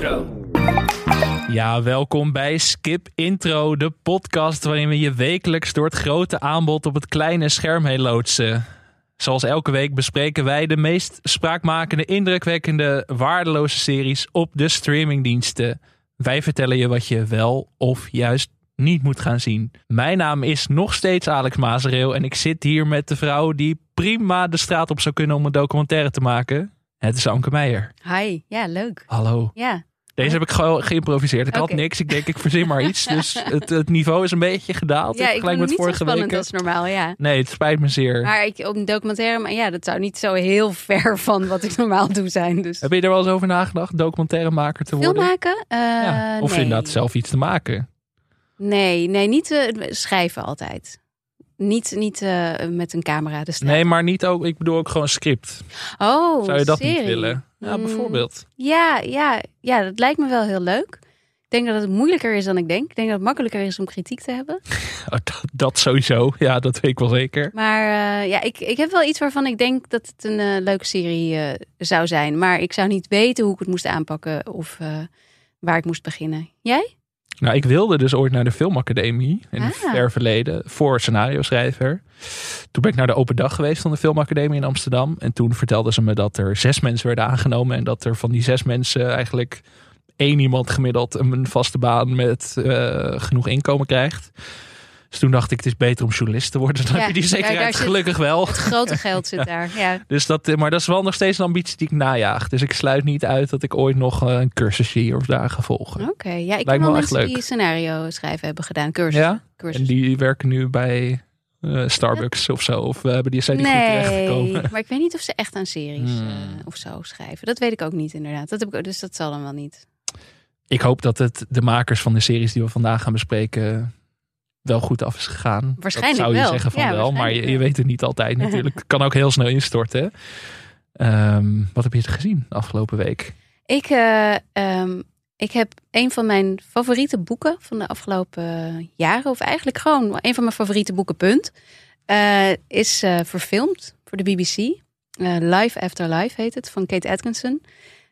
Intro. Ja, welkom bij Skip Intro, de podcast waarin we je wekelijks door het grote aanbod op het kleine scherm heen loodsen. Zoals elke week bespreken wij de meest spraakmakende, indrukwekkende, waardeloze series op de streamingdiensten. Wij vertellen je wat je wel of juist niet moet gaan zien. Mijn naam is nog steeds Alex Mazereel en ik zit hier met de vrouw die prima de straat op zou kunnen om een documentaire te maken. Het is Anke Meijer. Hi, ja, leuk. Hallo. Ja, Deze heb ik gewoon geïmproviseerd. Ik had niks. Ik denk, ik verzin maar iets. Dus het, het niveau is een beetje gedaald. ja ik het met niet zo spannend als normaal, ja. Nee, het spijt me zeer. Maar ik, op een documentaire, maar ja, dat zou niet zo heel ver van wat ik normaal doe zijn. Dus. Heb je er wel eens over nagedacht, documentairemaker te worden? Film maken? Eh, Ja. Of nee. inderdaad zelf iets te maken. Nee, nee, niet eh, schrijven altijd. Niet, niet eh, met een camera de straat. Nee, maar niet ook. Ik bedoel ook gewoon script. Oh, Zou je dat niet willen? Ja, Mm. bijvoorbeeld. Ja, ja, ja, dat lijkt me wel heel leuk. Ik denk dat het moeilijker is dan ik denk. Ik denk dat het makkelijker is om kritiek te hebben. Oh, dat, dat sowieso. Ja, dat weet ik wel zeker. Maar eh, ja, ik, ik heb wel iets waarvan ik denk dat het een eh, leuke serie eh, zou zijn. Maar ik zou niet weten hoe ik het moest aanpakken of waar ik moest beginnen. Jij? Nou, ik wilde dus ooit naar de filmacademie in het Ah. ver verleden voor scenario schrijver. Toen ben ik naar de open dag geweest van de filmacademie in Amsterdam. En toen vertelden ze me dat er zes mensen werden aangenomen. En dat er van die zes mensen eigenlijk één iemand gemiddeld een vaste baan met eh, genoeg inkomen krijgt. Dus toen dacht ik, het is beter om journalist te worden. Dan Ja, heb je die zekerheid zit- gelukkig wel. Het grote geld zit daar. Ja. Dus dat, eh, maar dat is wel nog steeds een ambitie die ik najaag. Dus ik sluit niet uit dat ik ooit nog eh, een cursusje hier of daar ga volgen. Oké, ja, ik me ken wel mensen leuk. die scenario schrijven hebben gedaan. Cursus. Ja? cursus. En die werken nu bij eh, Starbucks of zo. Of eh, hebben die, zijn die goed nee, terechtgekomen? maar ik weet niet of ze echt aan series Hmm. of zo schrijven. Dat weet ik ook niet inderdaad. Dat heb ik, dus dat zal dan wel niet. Ik hoop dat het de makers van de series die we vandaag gaan bespreken wel goed af is gegaan. Waarschijnlijk dat zou je wel. zeggen van Ja, wel, maar je, weet het niet altijd natuurlijk. Het kan ook heel snel instorten. Ehm, wat heb je gezien de afgelopen week? Ik, eh, ehm, ik heb een van mijn favoriete boeken van de afgelopen jaren, of eigenlijk gewoon een van mijn favoriete boeken, punt, eh, is eh, verfilmd voor de BBC. Life After Life heet het, van Kate Atkinson.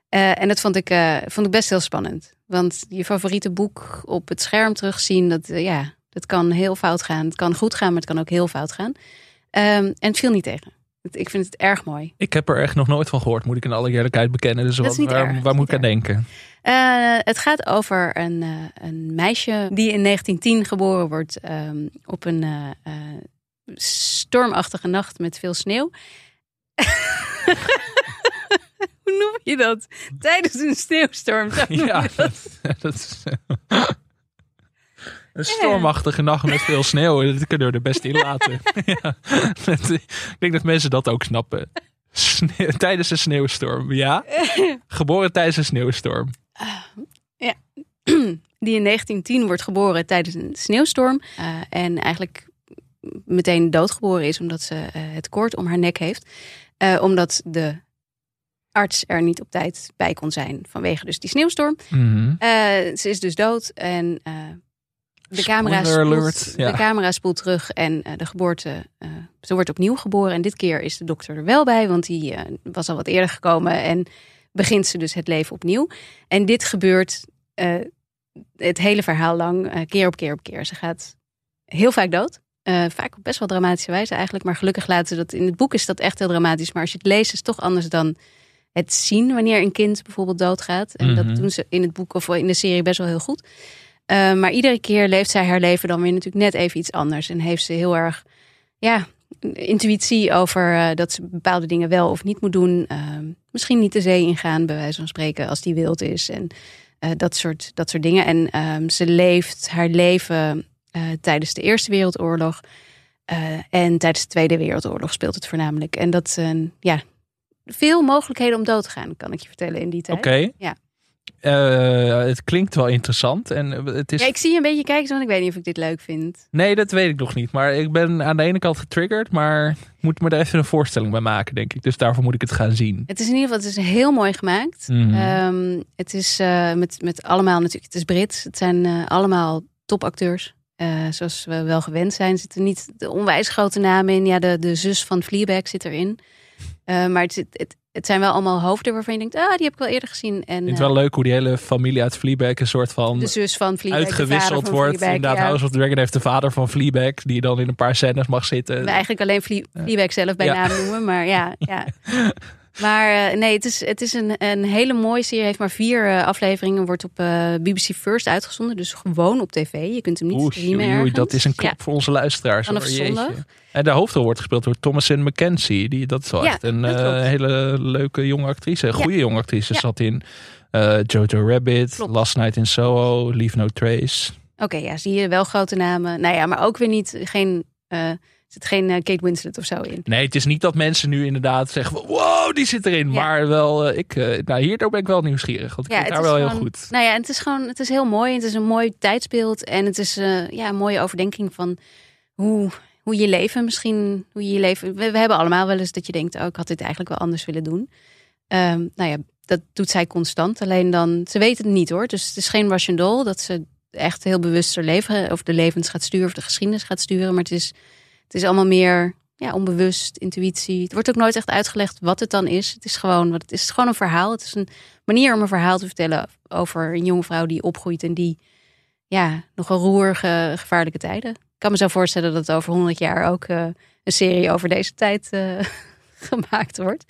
En dat vond ik, vond ik best heel spannend. Want je favoriete boek op het scherm terugzien, dat, ja, dat kan heel fout gaan. Het kan goed gaan, maar het kan ook heel fout gaan. Ehm, en het viel niet tegen. Het- Ik vind het erg mooi. Ik heb er echt nog nooit van gehoord, moet ik in alle eerlijkheid bekennen. Dus wat, waar, waar moet ik aan denken? Eh, het gaat over een, eh, een meisje die in 1910 geboren wordt ehm, op een eh, stormachtige nacht met veel sneeuw. Hoe noem je dat? Tijdens een sneeuwstorm. Ja, dat, dat is een stormachtige nacht met veel sneeuw. Dat kunnen we er best in laten. ja, ik denk dat mensen dat ook snappen. Sneeuw- tijdens een sneeuwstorm, ja. Geboren tijdens een sneeuwstorm. Die in 1910 wordt geboren tijdens een sneeuwstorm. eh, en eigenlijk meteen doodgeboren is omdat ze eh, het koord om haar nek heeft. Eh, omdat de arts er niet op tijd bij kon zijn vanwege dus die sneeuwstorm. Mhm. Ze is dus dood en de, camera spoelt, ja. de camera spoelt terug en eh, de geboorte, eh, ze wordt opnieuw geboren. En dit keer is de dokter er wel bij, want die eh, was al wat eerder gekomen en begint ze dus het leven opnieuw. En dit gebeurt het hele verhaal lang, keer op keer op keer. Ze gaat heel vaak dood. Vaak op best wel dramatische wijze eigenlijk. Maar gelukkig laten ze dat in het boek is dat echt heel dramatisch. Maar als je het leest is het toch anders dan het zien wanneer een kind bijvoorbeeld doodgaat. En Mhm. dat doen ze in het boek of in de serie best wel heel goed. Eh, maar iedere keer leeft zij haar leven dan weer natuurlijk net even iets anders. En heeft ze heel erg ja, intuïtie over eh, dat ze bepaalde dingen wel of niet moet doen. Eh, misschien niet de zee ingaan, bij wijze van spreken, als die wild is. En eh, dat, soort, dat soort dingen. En ehm, ze leeft haar leven tijdens de Eerste Wereldoorlog. En tijdens de Tweede Wereldoorlog speelt het voornamelijk. En dat zijn ja, veel mogelijkheden om dood te gaan, kan ik je vertellen in die tijd. Oké. Ja. Eh, het klinkt wel interessant. En het is... Ja, ik zie je een beetje kijken, want ik weet niet of ik dit leuk vind. Nee, dat weet ik nog niet. Maar ik ben aan de ene kant getriggerd. Maar ik moet me er even een voorstelling bij maken, denk ik. Dus daarvoor moet ik het gaan zien. Het is in ieder geval het is heel mooi gemaakt. Mhm. Ehm, het is eh, met, met allemaal natuurlijk, het is Brits. Het zijn eh, allemaal topacteurs. Zoals we wel gewend zijn. Zitten niet de onwijs grote namen in. Ja, de, de zus van Fleabag zit erin. Eh, maar het, het, het zijn wel allemaal hoofden waarvan je denkt, ah, die heb ik wel eerder gezien. En Ik vind het eh, wel leuk hoe die hele familie uit Fleabag een soort van de zus van Fleabag, uitgewisseld van wordt. Fleabag, Inderdaad, ja. House of the Dragon heeft de vader van Fleabag, die dan in een paar scènes mag zitten. We eigenlijk alleen Fle Fleabag zelf bij Ja. naam noemen, maar ja. ja. Maar eh, nee, het is, het is een, een hele mooie serie. Heeft maar vier eh, afleveringen. Wordt op eh, BBC First uitgezonden. Dus gewoon op tv. Je kunt hem niet Oei, streamen oei, oei, ergens. dat is een Ja. klap voor onze luisteraars. Vanaf zondag. En de hoofdrol wordt gespeeld door Thomasin McKenzie. Die, dat is wel Ja, echt een hele leuke jonge actrice. Een goede jonge actrice. Zat in Jojo Rabbit, Klopt. Last Night in Soho, Leave No Trace. Oké, ja, zie je wel grote namen. Nou ja, maar ook weer niet, geen, zit geen eh, Kate Winslet of zo in. Nee, het is niet dat mensen nu inderdaad zeggen wow, die zit erin. Ja. Maar wel, eh, ik, eh, nou, hierdoor ben ik wel nieuwsgierig. Want ik Ja, vind is wel heel goed. Nou ja, en het is gewoon, het is heel mooi. Het is een mooi tijdsbeeld. En het is ja, een mooie overdenking van hoe, hoe je leven misschien, hoe je je leven. We, we hebben allemaal wel eens dat je denkt, oh, ik had dit eigenlijk wel anders willen doen. Ehm, nou ja, dat doet zij constant. Alleen dan, ze weet het niet hoor. Dus het is geen Russian doll dat ze echt heel bewust haar leven of de levens gaat sturen of de geschiedenis gaat sturen. Maar het is, het is allemaal meer ja, onbewust, intuïtie. Het wordt ook nooit echt uitgelegd wat het dan is. Het is gewoon wat het is. Het is gewoon een verhaal. Het is een manier om een verhaal te vertellen over een jonge vrouw die opgroeit en die ja, nogal roerige, gevaarlijke tijden. Ik kan me zo voorstellen dat het over 100 jaar ook eh, een serie over deze tijd eh, gemaakt wordt.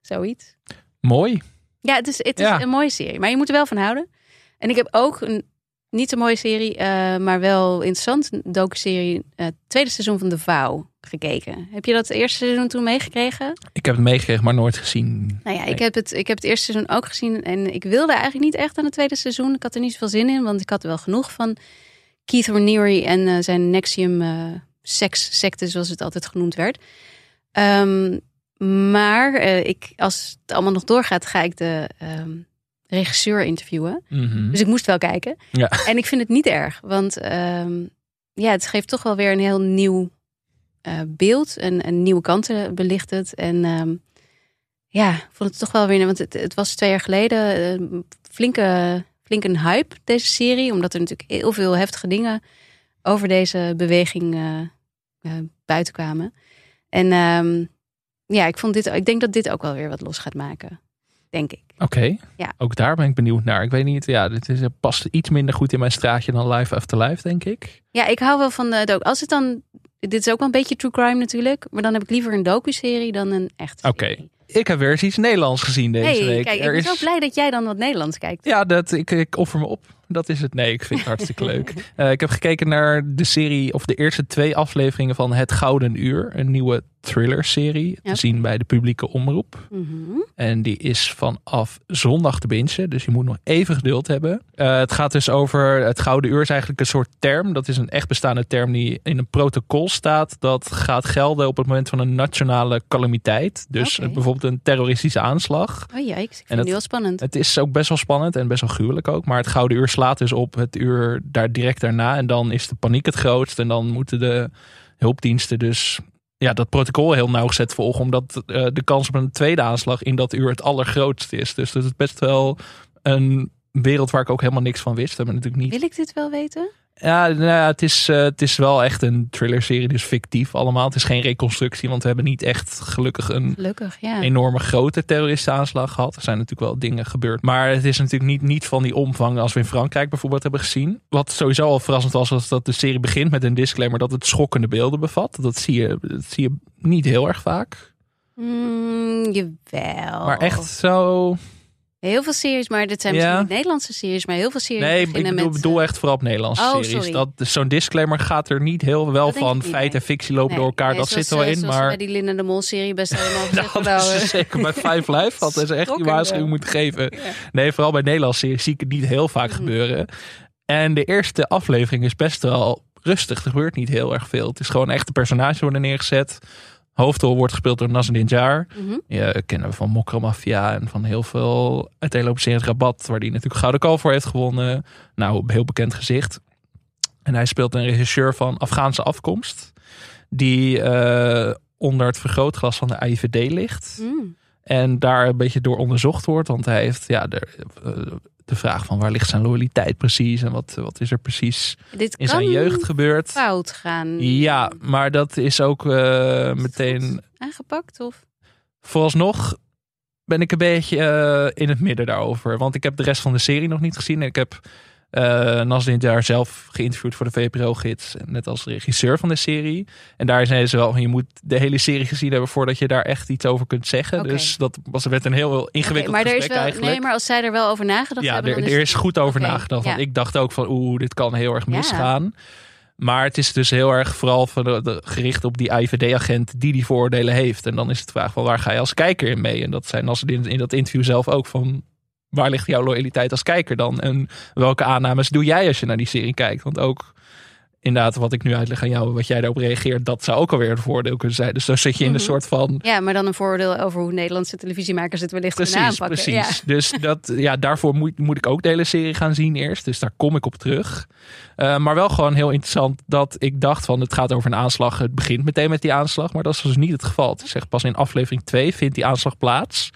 Zoiets. Mooi. Ja, het is, het is Ja. een mooie serie, maar je moet er wel van houden. En ik heb ook een niet zo mooie serie, eh, maar wel interessant, een docu-serie, eh, tweede seizoen van De Vouw gekeken. Heb je dat eerste seizoen toen meegekregen? Ik heb het meegekregen, maar nooit gezien. Nou ja, Nee. ik, heb het, ik heb het eerste seizoen ook gezien en ik wilde eigenlijk niet echt aan het tweede seizoen. Ik had er niet zoveel zin in, want ik had wel genoeg van Keith Raniere en eh, zijn Nexium eh seks secte, zoals het altijd genoemd werd. Ehm, maar ik, als het allemaal nog doorgaat, ga ik de ehm, regisseur interviewen. Mhm. Dus ik moest wel kijken. Ja. En ik vind het niet erg, want ehm, ja, het geeft toch wel weer een heel nieuw eh, beeld. En een nieuwe kanten belicht het. En ehm, ja, ik vond het toch wel weer, want het, het was twee jaar geleden eh, flinke, flinke een hype, deze serie. Omdat er natuurlijk heel veel heftige dingen over deze beweging eh, buiten kwamen. En ehm, ja, ik, vond dit, ik denk dat dit ook wel weer wat los gaat maken. Denk ik. Oké, Ja. ook daar ben ik benieuwd naar. Ik weet niet, ja, dit is, eh, past iets minder goed in mijn straatje dan Live After Live, denk ik. Ja, ik hou wel van de docu. Als het dan, dit is ook wel een beetje true crime natuurlijk, maar dan heb ik liever een docu-serie dan een echte. Oké. Ik heb weer eens iets Nederlands gezien deze Hey, week. kijk, ik Er ben is- zo blij dat jij dan wat Nederlands kijkt. Ja, dat, ik, ik offer me op. Dat is het. Nee, ik vind het hartstikke leuk. Eh, ik heb gekeken naar de serie, of de eerste twee afleveringen van Het Gouden Uur. Een nieuwe thriller-serie. Te zien bij de publieke omroep. Mhm. En die is vanaf zondag te bingen. Dus je moet nog even geduld hebben. Eh, het gaat dus over. Het Gouden Uur is eigenlijk een soort term. Dat is een echt bestaande term die in een protocol staat. Dat gaat gelden op het moment van een nationale calamiteit. Dus bijvoorbeeld een terroristische aanslag. Oh ja, ik vind het nu wel spannend. Het is ook best wel spannend en best wel gruwelijk ook. Maar het Gouden Uur slaat dus op het uur daar direct daarna. En dan is de paniek het grootst. En dan moeten de hulpdiensten dus ja, dat protocol heel nauwgezet volgen. Omdat eh, de kans op een tweede aanslag in dat uur het allergrootst is. Dus dat is best wel een wereld waar ik ook helemaal niks van wist. Hebben natuurlijk niet Wil ik dit wel weten? Ja, nou ja, het, is, eh, het is wel echt een thrillerserie, dus fictief allemaal. Het is geen reconstructie, want we hebben niet echt gelukkig een Gelukkig, ja. enorme grote terroristische aanslag gehad. Er zijn natuurlijk wel dingen gebeurd. Maar het is natuurlijk niet, niet van die omvang als we in Frankrijk bijvoorbeeld hebben gezien. Wat sowieso al verrassend was, was dat de serie begint met een disclaimer dat het schokkende beelden bevat. Dat zie je, dat zie je niet heel erg vaak. Mm, jawel. Maar echt zo... Heel veel series, maar dit zijn Ja. niet Nederlandse series, maar heel veel series Nee, ik bedoel, met... bedoel eh, echt vooral op Nederlandse Oh, series. sorry. Dat, Zo'n disclaimer gaat er niet heel wel Dat van feit nee. en fictie lopen nee, door elkaar. nee, dat zoals, zit er wel eh, in, maar... bij die Linda de Mol serie best helemaal Nou, wel, is eh, zeker bij Five Live had ze echt die waarschuwing moeten geven. Ja. Nee, vooral bij Nederlandse series zie ik het niet heel vaak Mhm. gebeuren. En de eerste aflevering is best wel rustig. Er gebeurt niet heel erg veel. Het is gewoon echt de personages worden neergezet. Hoofdrol wordt gespeeld door Nazanin Jar. mhm. Ja, kennen we van Mokro Mafia en van heel veel uiteenlopende series Rabat, waar die natuurlijk Gouden Kalf voor heeft gewonnen. Nou, een heel bekend gezicht. En hij speelt een regisseur van Afghaanse afkomst, die eh, onder het vergrootglas van de AIVD ligt. Mm. En daar een beetje door onderzocht wordt. Want hij heeft ja, de, eh, de vraag van waar ligt zijn loyaliteit precies en wat, wat is er precies Dit in zijn jeugd gebeurd. fout gaan. Ja, maar dat is ook eh, meteen Aangepakt of? vooralsnog ben ik een beetje eh, in het midden daarover. Want ik heb de rest van de serie nog niet gezien. En ik heb uh, Nasdin daar zelf geïnterviewd voor de VPRO-gids. Net als regisseur van de serie. En daar zei ze wel van je moet de hele serie gezien hebben voordat je daar echt iets over kunt zeggen. Dus dat was werd een heel ingewikkeld maar er is gesprek wel, eigenlijk. nee, maar als zij er wel over nagedacht ja, hebben, er, dan er is goed over nagedacht. Want ja. ik dacht ook van oeh, dit kan heel erg Ja. misgaan. Maar het is dus heel erg vooral van de, de- gericht op die IVD-agent die die vooroordelen heeft. En dan is het de vraag van waar ga je als kijker in mee? En dat zijn als in, in dat interview zelf ook van waar ligt jouw loyaliteit als kijker dan? En welke aannames doe jij als je naar die serie kijkt? Want ook inderdaad wat ik nu uitleg aan jou, wat jij daarop reageert, dat zou ook alweer een voordeel kunnen zijn. Dus dan zit je in een Mhm. soort van Ja, maar dan een voordeel over hoe Nederlandse televisiemakers het wellicht kunnen Precies, aanpakken. precies. Dus dat, ja, daarvoor moet, moet ik ook de hele serie gaan zien eerst. Dus daar kom ik op terug. Eh, maar wel gewoon heel interessant dat ik dacht van het gaat over een aanslag. Het begint meteen met die aanslag, maar dat is dus niet het geval. Het is echt pas in aflevering 2 vindt die aanslag plaats.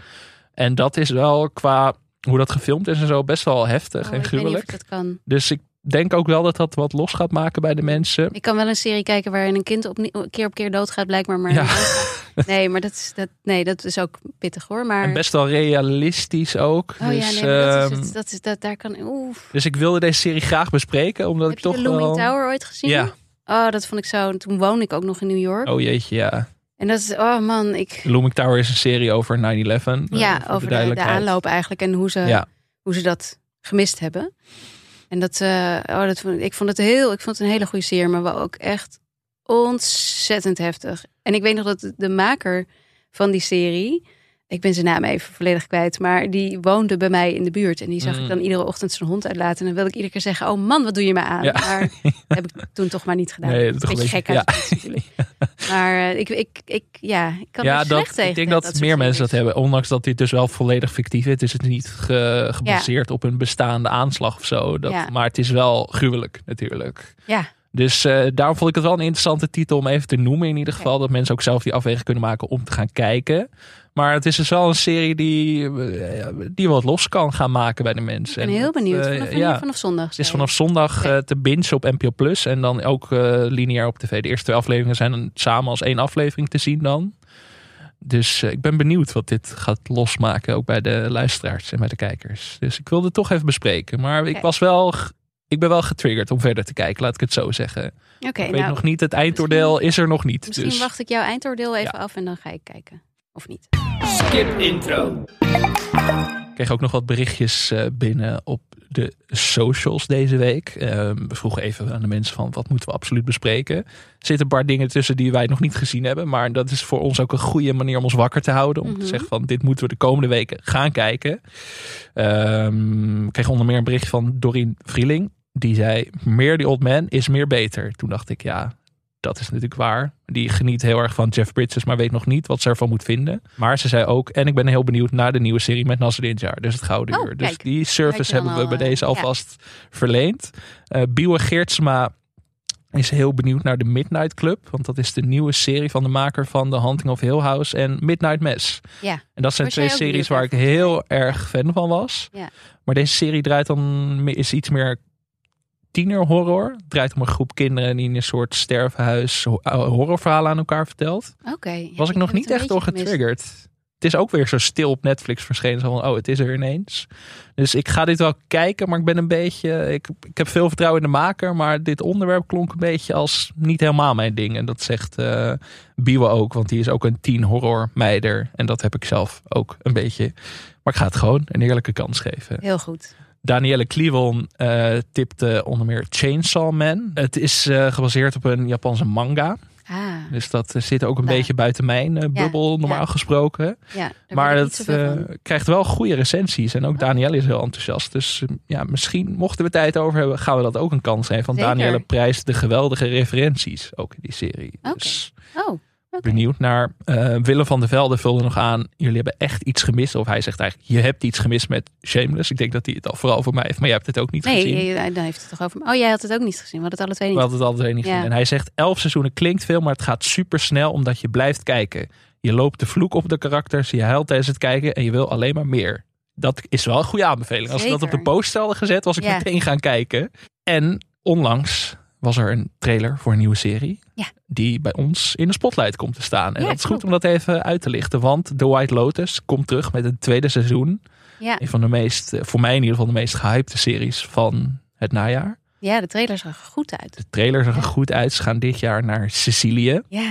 En dat is wel qua hoe dat gefilmd is en zo best wel heftig en Oh, of gruwelijk. ik dat kan. Dus ik denk ook wel dat dat wat los gaat maken bij de mensen. Ik kan wel een serie kijken waarin een kind op, keer op keer doodgaat, blijkbaar. Maar Ja. nee, maar dat is, dat, nee, dat is ook pittig hoor. Maar, En best wel realistisch ook. oh dus, ja, nee, dat is ehm, het. Dat is, dat, daar kan, dus ik wilde deze serie graag bespreken, omdat Heb ik je toch de Looming wel... Tower ooit gezien? Ja. Oh, dat vond ik zo. Toen woonde ik ook nog in New York. Oh jeetje, ja. En dat is, oh man, ik. Looming Tower is een serie over 9-11. eh, Ja, over de, aanloop eigenlijk en hoe ze, Ja. hoe ze dat gemist hebben. En dat, eh, oh, dat vond, ik vond het heel, ik vond het een hele goede serie, maar wel ook echt ontzettend heftig. En ik weet nog dat de maker van die serie, ik ben zijn naam even volledig kwijt, maar die woonde bij mij in de buurt en die zag Mm. ik dan iedere ochtend zijn hond uitlaten. En dan wilde ik iedere keer zeggen: Oh man, wat doe je me aan? Ja. Maar dat heb ik toen toch maar niet gedaan. Nee, dat is beetje gek uit niets natuurlijk. Maar eh, ik, ik, ik, ja, ik kan ja, er slecht dat, tegen. ik denk dat, meer mensen dat hebben. Ondanks dat dit dus wel volledig fictief is. Het is het niet ge- gebaseerd op een bestaande aanslag of zo. Dat, Ja. Maar het is wel gruwelijk natuurlijk. Ja, Dus eh, daarom vond ik het wel een interessante titel om even te noemen in ieder geval. Dat mensen ook zelf die afweging kunnen maken om te gaan kijken. Maar het is dus wel een serie die, eh, die wat los kan gaan maken bij de ik mensen. ben En heel benieuwd. eh, Vanaf, ja. vanaf zondag. Het is vanaf zondag eh, te bingen op NPO Plus. En dan ook lineair op tv. De eerste twee afleveringen zijn dan samen als één aflevering te zien dan. Dus ik ben benieuwd wat dit gaat losmaken. Ook bij de luisteraars en bij de kijkers. Dus ik wilde het toch even bespreken. Maar ik was wel... Ik ben wel getriggerd om verder te kijken, laat ik het zo zeggen. Oké, ik weet nou, nog niet, het eindoordeel is er nog niet. misschien dus wacht ik jouw eindoordeel even af en dan ga ik kijken. Of niet. Skip intro. Ik kreeg ook nog wat berichtjes eh, binnen op de socials deze week. Eh, we vroegen even aan de mensen van wat moeten we absoluut bespreken. Er zitten een paar dingen tussen die wij nog niet gezien hebben. Maar dat is voor ons ook een goede manier om ons wakker te houden. Om Mhm. te zeggen van dit moeten we de komende weken gaan kijken. Ehm, ik kreeg onder meer een bericht van Doreen Vrieling. Die zei meer die old man is meer beter. Toen dacht ik ja, dat is natuurlijk waar. Die geniet heel erg van Jeff Bridges, maar weet nog niet wat ze ervan moet vinden. Maar ze zei ook, en ik ben heel benieuwd naar de nieuwe serie met Nasreddin Jar, dus het Gouden Oh, Uur. Dus kijk. die service hebben we al, bij deze eh, ja. alvast verleend. Biewe Geertsma is heel benieuwd naar de Midnight Club, want dat is de nieuwe serie van de maker van The Hunting of Hill House en Midnight Mass. Ja, En dat zijn twee series waar ik heel erg fan van was. Ja. Maar deze serie draait dan is iets meer tienerhorror. Het draait om een groep kinderen die in een soort sterfhuis uh, horrorverhalen aan elkaar vertelt. oké. Ja, Was ik, nog niet echt door gemist. getriggerd. Het is ook weer zo stil op Netflix verschenen. Zo van, oh, het is er ineens. Dus ik ga dit wel kijken, maar ik ben een beetje... Ik, ik heb veel vertrouwen in de maker, maar dit onderwerp klonk een beetje als niet helemaal mijn ding. En dat zegt eh Biwa ook, want die is ook een teen horror meider. En dat heb ik zelf ook een beetje. Maar ik ga het gewoon een eerlijke kans geven. Heel goed. Danielle Cleavon eh tipte onder meer Chainsaw Man. Het is eh, gebaseerd op een Japanse manga. Ah, Dus dat eh, zit ook een Nou. beetje buiten mijn bubbel, normaal ja. gesproken. Maar het. Oh. krijgt wel goede recensies. En ook Danielle is heel enthousiast. Dus ja, misschien mochten we tijd over hebben, gaan we dat ook een kans geven. Want. Danielle prijst de geweldige referenties ook in die serie. Oké. Dus Oh, benieuwd naar. eh, Willem van der Velde vulde nog aan. Jullie hebben echt iets gemist. Of hij zegt eigenlijk, je hebt iets gemist met Shameless. Ik denk dat hij het al vooral voor mij heeft. Maar jij hebt het ook niet gezien. Nee, dan heeft het toch over. Oh, jij had het ook niet gezien. We hadden het alle twee We niet. hadden het altijd niet Ja. gezien. En hij zegt, elf seizoenen klinkt veel, maar het gaat super snel omdat je blijft kijken. Je loopt de vloek op de karakters, je huilt tijdens het kijken en je wil alleen maar meer. Dat is wel een goede aanbeveling. Als ze dat op de post hadden gezet, was ik Ja. meteen gaan kijken. En onlangs was er een trailer voor een nieuwe serie. Ja. Die bij ons in de spotlight komt te staan. En Ja, dat is goed klopt. om dat even uit te lichten. Want The White Lotus komt terug met een tweede seizoen. Ja. Een van de meest, eh, voor mij in ieder geval de meest gehypte series van het najaar. ja, de trailer zag er goed uit. De trailer zag er goed uit. Ze gaan dit jaar naar Sicilië. Ja,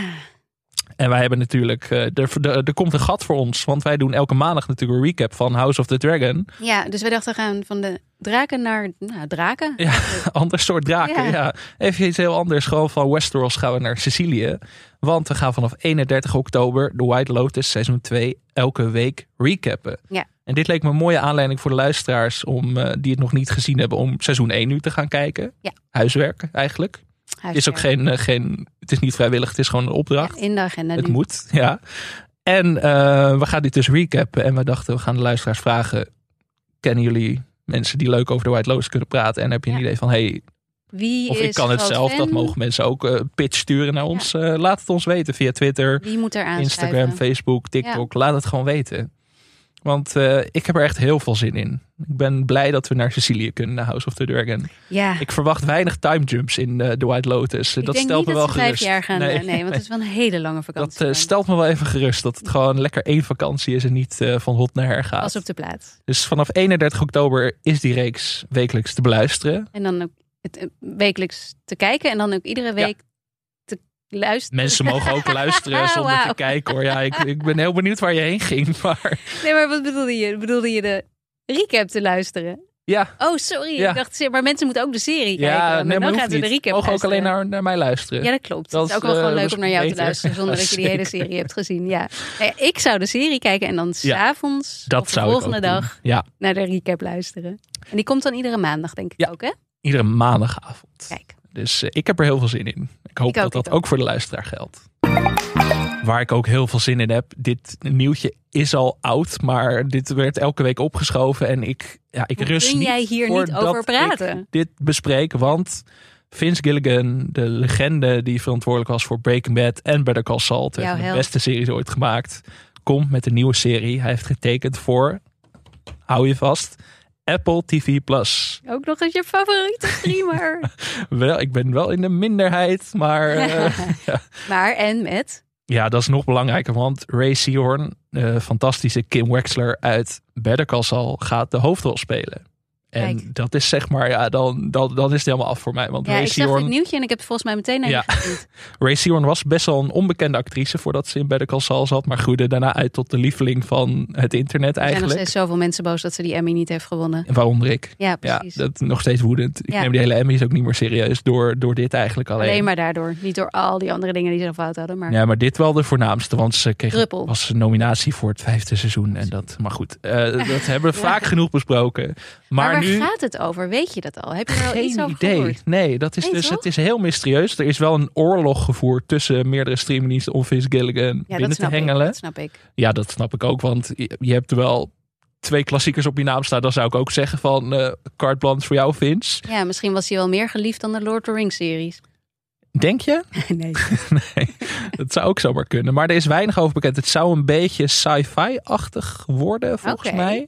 En wij hebben natuurlijk, eh, er, er, er komt een gat voor ons. Want wij doen elke maandag natuurlijk een recap van House of the Dragon. ja dus we dachten we gaan van de draken naar nou, draken. Ja, ander soort draken. Ja. Ja. Even iets heel anders. Gewoon van Westeros gaan we naar Sicilië. Want we gaan vanaf 31 oktober The White Lotus seizoen 2 elke week recappen. Ja. En dit leek me een mooie aanleiding voor de luisteraars om, eh, die het nog niet gezien hebben om seizoen 1 nu te gaan kijken. Ja. Huiswerk eigenlijk. Het is ook geen, eh, geen, het is niet vrijwillig, het is gewoon een opdracht. In de agenda. Het nu. moet, ja. En eh, we gaan dit dus recappen. En we dachten, we gaan de luisteraars vragen... kennen jullie mensen die leuk over de White Lotus kunnen praten? En heb je een Ja. idee van, hey, Wie of ik kan het zelf, fan? dat mogen mensen ook eh, pitch sturen naar ons. Eh, laat het ons weten via Twitter, Wie moet er Instagram? Facebook, TikTok. Laat het gewoon weten. Want eh, ik heb er echt heel veel zin in. Ik ben blij dat we naar Sicilië kunnen, naar House of the Dragon. Ja, Ik verwacht weinig time jumps in eh, The White Lotus. ik dat denk stelt niet me wel dat ze vijf gerust. jaar gaan. Nee. Nee, nee want het is wel een hele lange Dat vakantie. eh, dan. stelt me wel even gerust. Dat het gewoon lekker één vakantie is en niet eh, van hot naar her gaat. Pas op de plaats. Dus vanaf 31 oktober is die reeks wekelijks te beluisteren. En dan ook het eh, wekelijks te kijken en dan ook iedere week luisteren. Mensen mogen ook luisteren zonder te kijken hoor. Ja, ik, ik ben heel benieuwd waar je heen ging. Maar Nee, maar wat bedoelde je? Bedoelde je de recap te luisteren? ja, Oh, sorry. Ja. Ik dacht, maar mensen moeten ook de serie kijken. ja nee, maar dan gaan ze de recap mogen ook alleen naar, naar mij luisteren. Ja, dat klopt. Dat het is ook wel gewoon eh, leuk om naar jou te luisteren zonder Ja, dat je die hele serie hebt gezien. Ja. Nee, ik zou de serie kijken en dan s'avonds of de volgende dag Ja, naar de recap luisteren. En die komt dan iedere maandag, denk ik Ja. ook, hè? iedere maandagavond. Kijk. Dus eh, ik heb er heel veel zin in. Ik hoop Ik dat dat ook. ook voor de luisteraar geldt. Waar ik ook heel veel zin in heb. Dit nieuwtje is al oud, maar dit werd elke week opgeschoven. En ik, ja, ik rust kun niet jij hier niet over praten? dit bespreek. Want Vince Gilligan, de legende die verantwoordelijk was voor Breaking Bad en Better Call Saul. de held. beste series ooit gemaakt. Komt met een nieuwe serie. Hij heeft getekend voor, hou je vast, Apple TV Plus. Ook nog eens je favoriete streamer. Wel, ik ben wel in de minderheid, maar eh, maar en met? ja, dat is nog belangrijker. Want Ray Seahorn, de fantastische Kim Wexler uit Better Call Saul, gaat de hoofdrol spelen. En Kijk. dat is zeg maar, ja, dan, dan, dan is het helemaal af voor mij. Want Ja, Ray ik zag dit Seahorn, nieuwtje en ik heb het volgens mij meteen naar Ja. Ray Seahorn was best wel een onbekende actrice voordat ze in Better Call Saul zat. Maar groeide daarna uit tot de lieveling van het internet Er zijn nog eigenlijk. steeds zoveel mensen boos dat ze die Emmy niet heeft gewonnen. Waaronder ik. Ja, Ja, precies. dat nog steeds woedend. Ik Ja. neem die hele Emmys ook niet meer serieus door, door dit eigenlijk alleen. Alleen maar daardoor. Niet door al die andere dingen die ze fout hadden. Maar Ja, maar dit wel de voornaamste, want ze kreeg was een nominatie voor het vijfde seizoen. En dat, maar goed, eh, dat hebben we vaak genoeg besproken. Maar, Maar, waar nu gaat het over? Weet je dat al? Heb je er al iets over idee. gehoord? Nee, dat is Nee, dus toch? het is heel mysterieus. Er is wel een oorlog gevoerd tussen meerdere streamingdiensten om Vince Gilligan Ja, binnen te ik, hengelen. dat snap ik. Ja, dat snap ik ook, want je, hebt wel twee klassiekers op je naam staan. Dan zou ik ook zeggen van carte blanche voor jou, Vince. Ja, misschien was hij wel meer geliefd dan de Lord of the Rings series. Denk je? nee. nee, dat zou ook zomaar kunnen. Maar er is weinig over bekend. Het zou een beetje sci-fi-achtig worden, volgens mij. Weet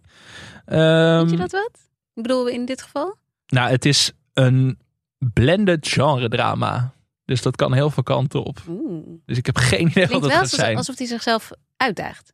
Ehm, je dat wat? Ik bedoel, in dit geval? Nou, het is een blended genre drama. Dus dat kan heel veel kanten op. Oeh. Dus ik heb geen idee wat het wel gaat zijn. alsof hij zichzelf uitdaagt.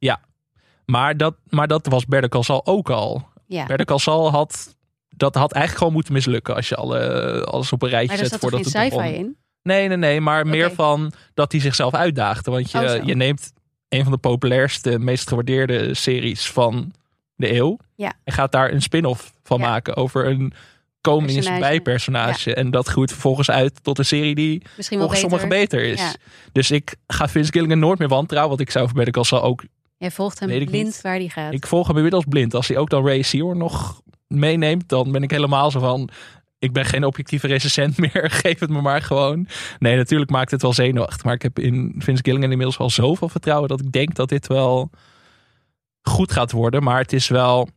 Maar, dat, maar dat was Better Call Saul ook al. Ja. Better Call Saul had... Dat had eigenlijk gewoon moeten mislukken als je alle, alles op een rijtje Maar zet voordat het begon. in? Nee, nee, nee. Maar meer van dat hij zichzelf uitdaagde. Want je, Oh, je neemt een van de populairste, meest gewaardeerde series van de eeuw. Ja. En gaat daar een spin-off van Ja. maken over een komisch Personage. bijpersonage. En dat groeit vervolgens uit tot een serie die Misschien wel volgens beter. sommigen beter is. Ja. Dus ik ga Vince Gilligan nooit meer wantrouwen. Want ik zou voor Call Saul ook... Jij volgt hem blind niet. waar hij gaat. Ik volg hem inmiddels blind. Als hij ook dan Ray Seahorn nog meeneemt... dan ben ik helemaal zo van... Ik ben geen objectieve recensent meer. Geef het me maar gewoon. Nee, natuurlijk maakt het wel zenuwachtig. Maar ik heb in Vince Gilligan inmiddels al zoveel vertrouwen... dat ik denk dat dit wel goed gaat worden. Maar het is wel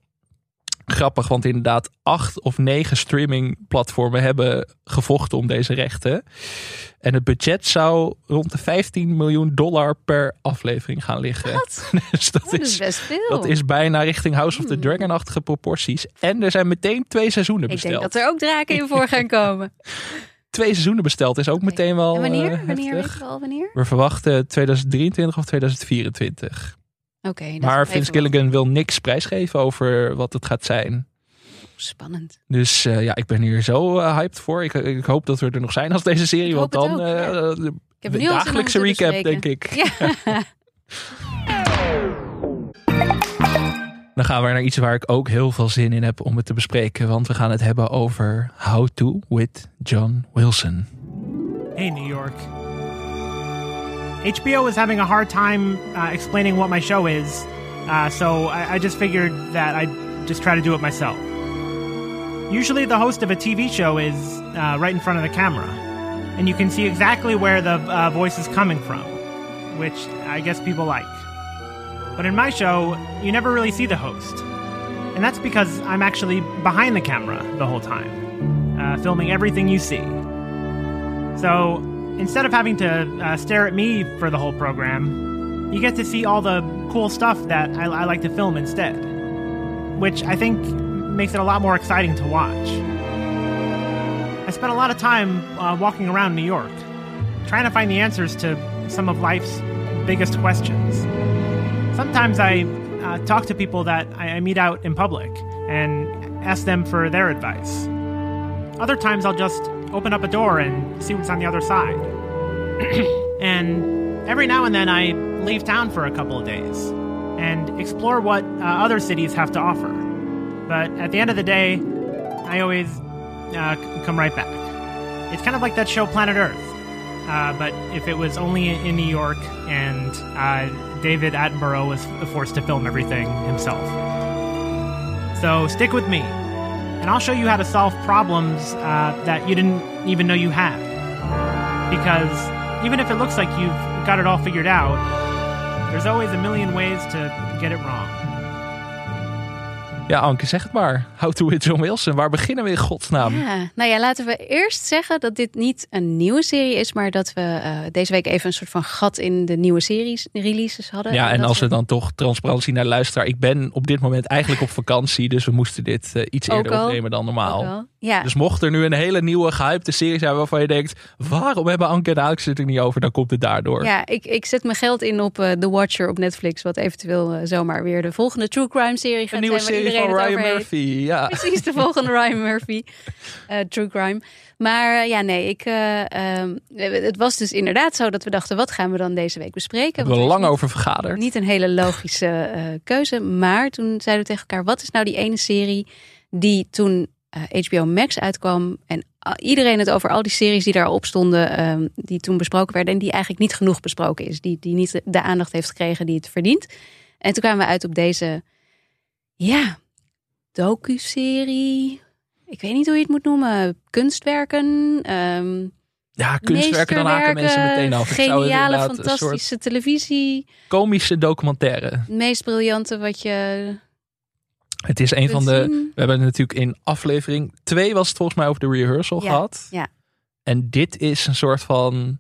grappig. Want inderdaad, acht of negen streamingplatformen hebben gevochten om deze rechten. En het budget zou rond de 15 miljoen dollar per aflevering gaan liggen. Wat? Dus dat Oh, dat is best veel. dat is bijna richting House of the Hmm. Dragon-achtige proporties. En er zijn meteen twee seizoenen ik besteld. denk dat er ook draken in voor gaan komen. twee seizoenen besteld. Is ook meteen wel en wanneer? eh, wanneer weet heftig. je wel wanneer? We verwachten 2023 of 2024. Oké. maar Vince wat Gilligan wil niks prijsgeven over wat het gaat zijn. Spannend. Dus eh, ja, ik ben hier zo eh, hyped voor. Ik, ik hoop dat we er nog zijn als deze serie. Ik Want hoop het dan ook, eh, ja. de Ik heb nu al zin om dagelijkse recap, bespreken. denk ik. Ja. Dan gaan we naar iets waar ik ook heel veel zin in heb om het te bespreken. Want we gaan het hebben over How to with John Wilson. Hey, New York. HBO is having a hard time uh, explaining what my show is, uh, so I, I just figured that I'd just try to do it myself. Usually, the host of a TV show is uh, right in front of the camera, and you can see exactly where the uh, voice is coming from, which I guess people like. But in my show, you never really see the host. And that's because I'm actually behind the camera the whole time, uh, filming everything you see. So instead of having to uh, stare at me for the whole program, you get to see all the cool stuff that I, I like to film instead, which I think makes it a lot more exciting to watch. I spent a lot of time uh, walking around New York, trying to find the answers to some of life's biggest questions. Sometimes I uh, talk to people that I, I meet out in public and ask them for their advice. Other times I'll just open up a door and see what's on the other side. and every now and then I leave town for a couple of days and explore what uh, other cities have to offer. But at the end of the day, I always uh, come right back. It's kind of like that show Planet Earth, uh, but if it was only in New York and uh, David Attenborough was forced to film everything himself. So stick with me, and I'll show you how to solve problems uh, that you didn't even know you had. Because even if it looks like you've got it all figured out, there's always a million ways to get it wrong. Ja, Anke, zeg het maar. How to with John Wilson. Waar beginnen we in godsnaam? Ja, nou ja, laten we eerst zeggen dat dit niet een nieuwe serie is, maar dat we eh, deze week even een soort van gat in de nieuwe series releases hadden. Ja, en als we dan toch transparantie naar luisteraar. Ik ben op dit moment eigenlijk op vakantie. Dus we moesten dit eh, iets Ook eerder al. opnemen dan ook normaal. Ja, Dus mocht er nu een hele nieuwe gehypte serie zijn waarvan je denkt... waarom hebben Anke en Alex het er niet over? Dan komt het daardoor. ja ik, ik zet mijn geld in op eh, The Watcher op Netflix, wat eventueel eh, zomaar weer de volgende True Crime serie gaat een nieuwe zijn. serie van Ryan. Murphy. Ja. Precies, de volgende Ryan Murphy. eh, true crime. Maar ja, nee, ik, eh, ehm, het was dus inderdaad zo dat we dachten, wat gaan we dan deze week bespreken? Hebben we er lang over vergaderd. niet, een hele logische keuze. Maar toen zeiden we tegen elkaar, wat is nou die ene serie die toen eh, HBO Max uitkwam en iedereen het over al die series die daarop stonden, ehm, die toen besproken werden en die eigenlijk niet genoeg besproken is. Die, die niet de, aandacht heeft gekregen die het verdient. En toen kwamen we uit op deze, ja, docu-serie. Ik weet niet hoe je het moet noemen. Kunstwerken. ehm Ja, kunstwerken, dan haken mensen meteen af. Geniale, fantastische televisie. komische documentaire. Het meest briljante wat je Het is een van de... zien. We hebben het natuurlijk in aflevering 2 was het volgens mij over de rehearsal Ja, gehad. ja. En dit is een soort van...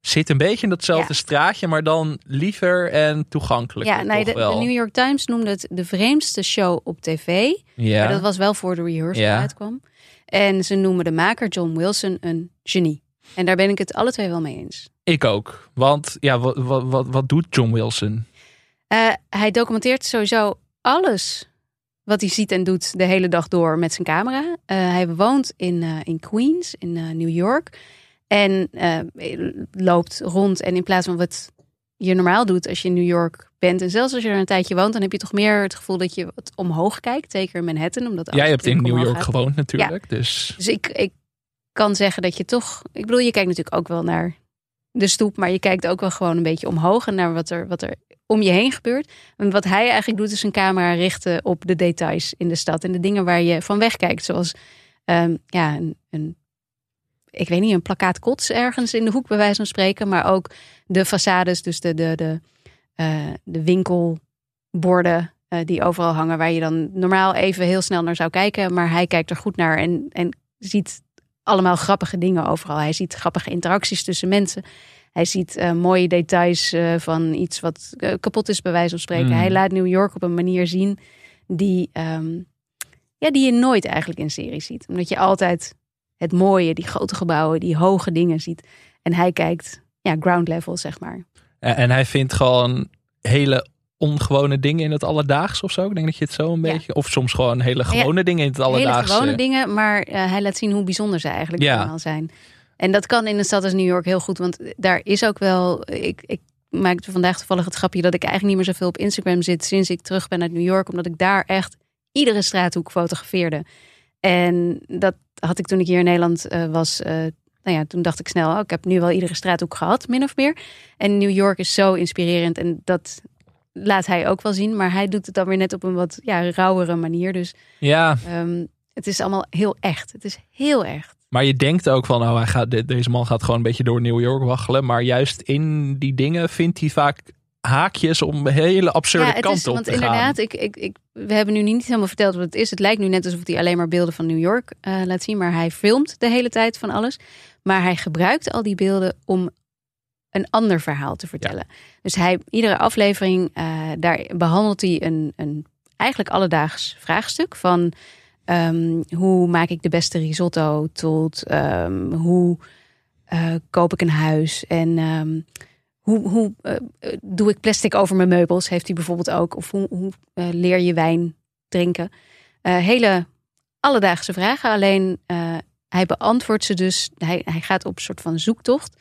Zit een beetje in datzelfde Ja. straatje, maar dan liever en toegankelijker Ja, nee, de, de. New York Times noemde het de vreemdste show op tv. ja. Maar dat was wel voor de rehearsal Ja. uitkwam. En ze noemen de maker John Wilson een genie. En daar ben ik het alle twee wel mee eens. Ik ook. Want ja, wat, wat, wat, wat doet John Wilson? Eh, hij documenteert sowieso alles wat hij ziet en doet de hele dag door met zijn camera. Eh, hij woont in, eh, in Queens, in eh, New York. En loopt rond. En in plaats van wat je normaal doet als je in New York bent. En zelfs als je er een tijdje woont, dan heb je toch meer het gevoel dat je wat omhoog kijkt. Zeker in Manhattan. Omdat Jij hebt in New York gewoond natuurlijk. Dus Dus ik, ik kan zeggen dat je toch. Ik bedoel, je kijkt natuurlijk ook wel naar de stoep, maar je kijkt ook wel gewoon een beetje omhoog en naar wat er, wat er om je heen gebeurt. En wat hij eigenlijk doet, is een camera richten op de details in de stad en de dingen waar je van wegkijkt. Zoals ehm, ja, een, een, ik weet niet, een plakkaat kots ergens in de hoek, bij wijze van spreken, maar ook de façades, dus de, de, de, eh, de winkelborden eh, die overal hangen, waar je dan normaal even heel snel naar zou kijken, maar hij kijkt er goed naar en, en ziet allemaal grappige dingen overal. Hij ziet grappige interacties tussen mensen. Hij ziet eh, mooie details eh, van iets wat eh, kapot is, bij wijze van spreken. Mm. Hij laat New York op een manier zien die, ehm, ja, die je nooit eigenlijk in series ziet. Omdat je altijd het mooie, die grote gebouwen, die hoge dingen ziet. En hij kijkt, ja, ground level, zeg maar. En, en hij vindt gewoon hele ongewone dingen in het alledaags of zo. Ik denk dat je het zo een Ja. beetje... Of soms gewoon hele gewone dingen in het Hele alledaagse. gewone dingen, maar eh, hij laat zien hoe bijzonder ze eigenlijk Ja. allemaal zijn. En dat kan in een stad als New York heel goed, want daar is ook wel. Ik, ik maakte vandaag toevallig het grapje dat ik eigenlijk niet meer zoveel op Instagram zit sinds ik terug ben uit New York, omdat ik daar echt iedere straathoek fotografeerde. En dat had ik toen ik hier in Nederland eh, was. eh, nou ja, toen dacht ik snel, oh, ik heb nu wel iedere straathoek gehad, min of meer. En New York is zo inspirerend en dat laat hij ook wel zien, maar hij doet het dan weer net op een wat ja, rauwere manier. Dus Ja, Ehm, het is allemaal heel echt. Het is heel echt. maar je denkt ook van... Oh, hij gaat, de- deze man gaat gewoon een beetje door New York waggelen. Maar juist in die dingen vindt hij vaak haakjes om hele absurde ja, het kanten is, op want te gaan. inderdaad, ik, ik, ik, we hebben nu niet helemaal verteld wat het is. Het lijkt nu net alsof hij alleen maar beelden van New York eh, laat zien. Maar hij filmt de hele tijd van alles. Maar hij gebruikt al die beelden om een ander verhaal te vertellen. Dus hij, iedere aflevering, eh, daar behandelt hij een, een eigenlijk alledaags vraagstuk. Van ehm, hoe maak ik de beste risotto tot ehm, hoe eh, koop ik een huis en... ehm, hoe, hoe eh, doe ik plastic over mijn meubels? Heeft hij bijvoorbeeld ook. Of hoe, hoe leer je wijn drinken? Hele alledaagse vragen. Alleen hij beantwoordt ze dus. Hij, hij gaat op een soort van zoektocht.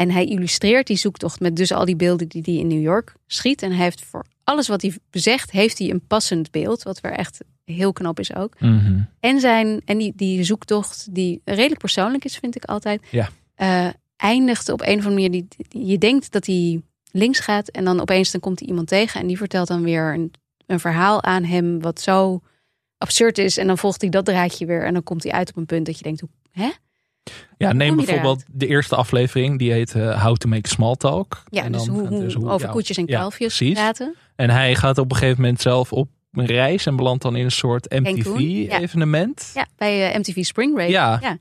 En hij illustreert die zoektocht met dus al die beelden die hij in New York schiet. En hij heeft voor alles wat hij zegt, heeft hij een passend beeld. Wat weer echt heel knap is ook. Mhm. En, zijn, en die, die zoektocht, die redelijk persoonlijk is, vind ik altijd. Ja. eh, eindigt op een of andere manier. Die, die- je denkt dat hij links gaat. En dan opeens dan komt hij iemand tegen. En die vertelt dan weer een, een verhaal aan hem. Wat zo absurd is. En dan volgt hij dat draadje weer. En dan komt hij uit op een punt dat je denkt. Hoe, hè? Ja, neem bijvoorbeeld de eerste aflevering. Die heet eh, How to Make Small Talk. Ja, En dus hoe, hoe dus over ja, koetjes en kalfjes praten. En hij gaat op een gegeven moment zelf op een reis en belandt dan in een soort ja. MTV-evenement. Ja, bij eh, MTV Spring Break. Ja.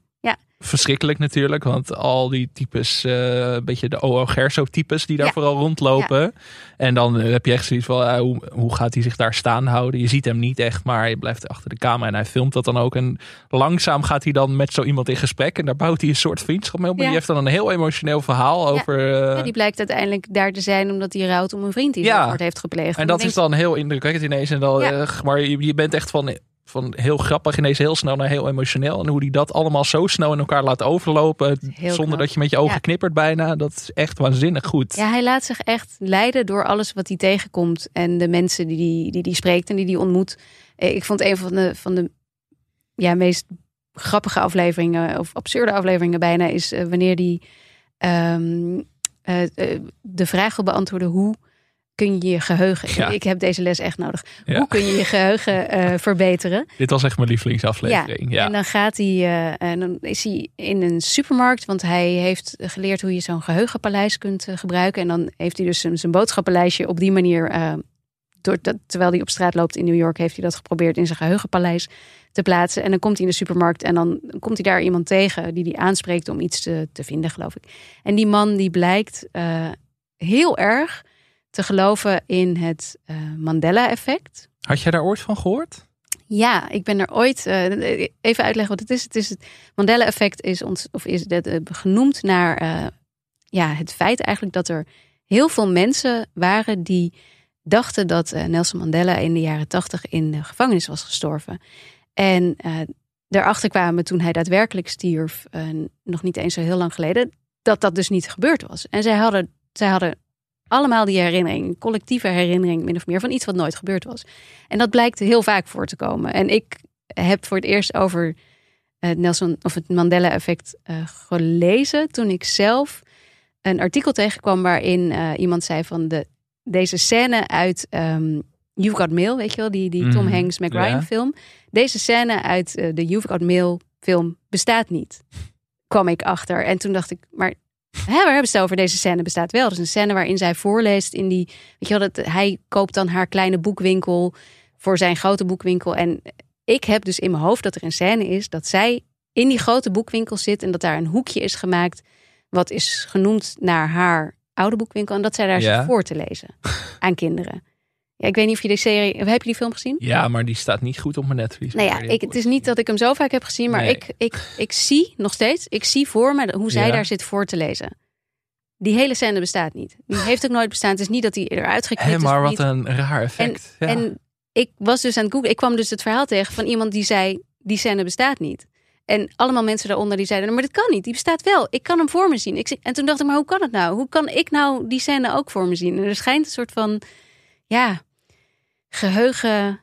Verschrikkelijk natuurlijk, want al die types, eh, een beetje de O.O. Gerso-types die daar Ja. vooral rondlopen. En dan heb je echt zoiets van, eh, hoe, hoe gaat hij zich daar staan houden? Je ziet hem niet echt, maar hij blijft achter de camera en hij filmt dat dan ook. En langzaam gaat hij dan met zo iemand in gesprek en daar bouwt hij een soort vriendschap mee op. Maar Ja. die heeft dan een heel emotioneel verhaal over... eh, die blijkt uiteindelijk daar te zijn omdat hij rouwt om een vriend die Ja. heeft gepleegd. En dat is dan heel indrukwekkend ineens. En dan, maar je, je bent echt van, van heel grappig ineens heel snel naar heel emotioneel. En hoe die dat allemaal zo snel in elkaar laat overlopen. Heel zonder knap. dat je met je ogen Ja. knippert bijna. Dat is echt waanzinnig goed. Ja, hij laat zich echt leiden door alles wat hij tegenkomt. En de mensen die die, die, die spreekt en die die ontmoet. Eh, Ik vond een van de, van de ja, meest grappige afleveringen, of absurde afleveringen bijna, is eh, wanneer die ehm, eh, eh, de vraag wil beantwoorden: hoe kun je je geheugen. Ja. Ik heb deze les echt nodig. Ja. Hoe kun je je geheugen eh, verbeteren? Dit was echt mijn lievelingsaflevering. Ja. En dan gaat hij, eh, en dan is hij in een supermarkt, want hij heeft geleerd hoe je zo'n geheugenpaleis kunt eh, gebruiken. En dan heeft hij dus zijn, boodschappenlijstje op die manier, door dat, terwijl hij op straat loopt in New York, heeft hij dat geprobeerd in zijn geheugenpaleis te plaatsen. En dan komt hij in de supermarkt en dan komt hij daar iemand tegen die hij aanspreekt om iets te, te vinden, geloof ik. En die man die blijkt heel erg te geloven in het eh, Mandela-effect. Had jij daar ooit van gehoord? Ja, ik ben er ooit. eh, even uitleggen wat het is. Het is het Mandela-effect is ons of is dat eh, genoemd naar ja, het feit eigenlijk dat er heel veel mensen waren die dachten dat Nelson Mandela in de jaren tachtig in de gevangenis was gestorven. En daarachter kwamen toen hij daadwerkelijk stierf, nog niet eens zo heel lang geleden, dat dat dus niet gebeurd was. En zij hadden, zij hadden allemaal die herinnering, collectieve herinnering min of meer van iets wat nooit gebeurd was. En dat blijkt heel vaak voor te komen. En ik heb voor het eerst over het Nelson of het Mandela-effect eh, gelezen toen ik zelf een artikel tegenkwam waarin eh, iemand zei van de, deze scène uit ehm You've Got Mail, weet je wel, die, die Tom Mhm, Hanks Mac Ryan ja. film. Deze scène uit eh, de You've Got Mail film bestaat niet. Kwam ik achter. En toen dacht ik, maar hè, waar hebben ze het over? Deze scène bestaat wel. Is een scène waarin zij voorleest in die, weet je wel, dat hij koopt dan haar kleine boekwinkel voor zijn grote boekwinkel. En ik heb dus in mijn hoofd dat er een scène is dat zij in die grote boekwinkel zit en dat daar een hoekje is gemaakt wat is genoemd naar haar oude boekwinkel en dat zij daar Ja. zit voor te lezen aan kinderen. Ja, ik weet niet of je die serie... Heb je die film gezien? Ja, maar die staat niet goed op mijn netvlies. Nou ja, ik, het is niet dat ik hem zo vaak heb gezien, maar Nee. ik, ik, ik zie nog steeds, ik zie voor me hoe zij Ja. daar zit voor te lezen. Die hele scène bestaat niet. Die heeft ook nooit bestaan. Het is niet dat die eruit geknipt Hé, is. maar wat niet. een raar effect. ja. En ik was dus aan het googlen. Ik kwam dus het verhaal tegen van iemand die zei: die scène bestaat niet. En allemaal mensen daaronder die zeiden: maar dit kan niet. Die bestaat wel. Ik kan hem voor me zien. Ik, zie- en toen dacht ik: maar hoe kan het nou? Hoe kan ik nou die scène ook voor me zien? En er schijnt een soort van ja geheugen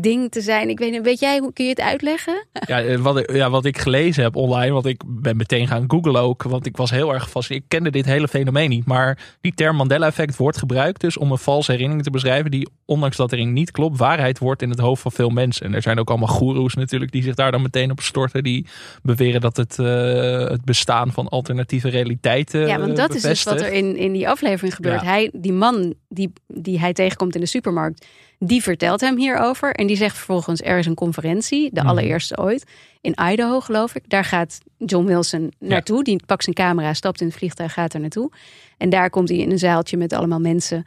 ding te zijn. Ik weet niet. Weet jij hoe kun je het uitleggen? Ja, eh, wat ik, ja, wat ik gelezen heb online, want ik ben meteen gaan googlen ook, want ik was heel erg gefascineerd. Ik kende dit hele fenomeen niet, maar die term Mandela-effect wordt gebruikt dus om een valse herinnering te beschrijven die, ondanks dat erin niet klopt, waarheid wordt in het hoofd van veel mensen. En er zijn ook allemaal goeroes natuurlijk die zich daar dan meteen op storten, die beweren dat het, eh, het bestaan van alternatieve realiteiten ja, want dat is dus wat er in, in die aflevering gebeurt. Ja. Hij, die man die, die hij tegenkomt in de supermarkt, die vertelt hem hierover. En die zegt vervolgens, er is een conferentie, de Mhm. allereerste ooit, in Idaho geloof ik. Daar gaat John Wilson naartoe. Die pakt zijn camera, stapt in het vliegtuig, gaat er naartoe. En daar komt hij in een zaaltje met allemaal mensen,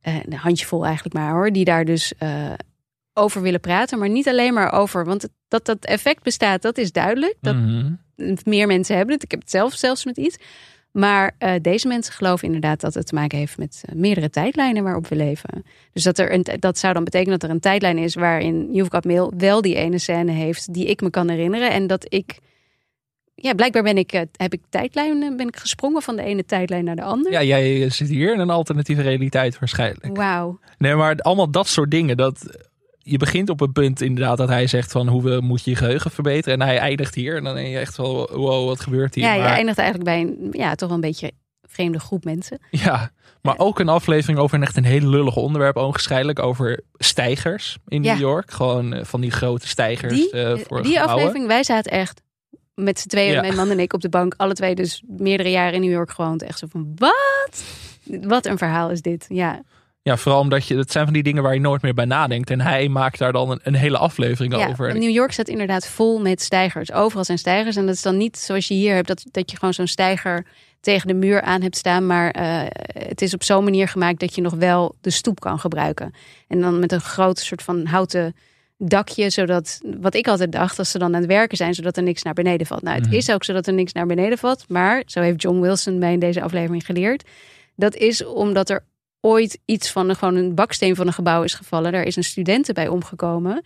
eh, een handjevol eigenlijk maar hoor, die daar dus eh, over willen praten. Maar niet alleen maar over, want het- dat dat effect bestaat, dat is duidelijk. Dat, Mhm. meer mensen hebben het. Ik heb het zelf zelfs met iets. Maar eh, deze mensen geloven inderdaad dat het te maken heeft met eh, meerdere tijdlijnen waarop we leven. Dus dat, er een, dat zou dan betekenen dat er een tijdlijn is waarin You've Mail wel die ene scène heeft die ik me kan herinneren. En dat ik, ja, blijkbaar ben ik, eh, heb ik tijdlijnen, ben ik gesprongen van de ene tijdlijn naar de andere. Ja, jij zit hier in een alternatieve realiteit waarschijnlijk. Wauw. Nee, maar allemaal dat soort dingen. Dat, je begint op een punt inderdaad dat hij zegt van hoe we, moet je je geheugen verbeteren. En hij eindigt hier. En dan denk je echt wel, wow, wat gebeurt hier? Ja, je maar, eindigt eigenlijk bij een, ja, toch wel een beetje vreemde groep mensen. ja, maar ook een aflevering over een echt een heel lullig onderwerp. Ogenschijnlijk over stijgers in Ja. New York. Gewoon eh, van die grote stijgers Die, eh, voor die aflevering, wij zaten echt met z'n tweeën, Ja. mijn man en ik, op de bank. Alle twee dus meerdere jaren in New York gewoond. Echt zo van, wat? Wat een verhaal is dit. Ja, Ja, vooral omdat je, dat zijn van die dingen waar je nooit meer bij nadenkt. En hij maakt daar dan een, een hele aflevering ja over. New York staat inderdaad vol met stijgers. Overal zijn stijgers. En dat is dan niet zoals je hier hebt, dat, dat je gewoon zo'n stijger tegen de muur aan hebt staan. Maar eh, het is op zo'n manier gemaakt dat je nog wel de stoep kan gebruiken. En dan met een groot soort van houten dakje, zodat, wat ik altijd dacht, als ze dan aan het werken zijn, zodat er niks naar beneden valt. Nou, het Mhm. is ook zodat er niks naar beneden valt, maar zo heeft John Wilson mij in deze aflevering geleerd. Dat is omdat er ooit iets van een, gewoon een baksteen van een gebouw is gevallen. Daar is een studenten bij omgekomen.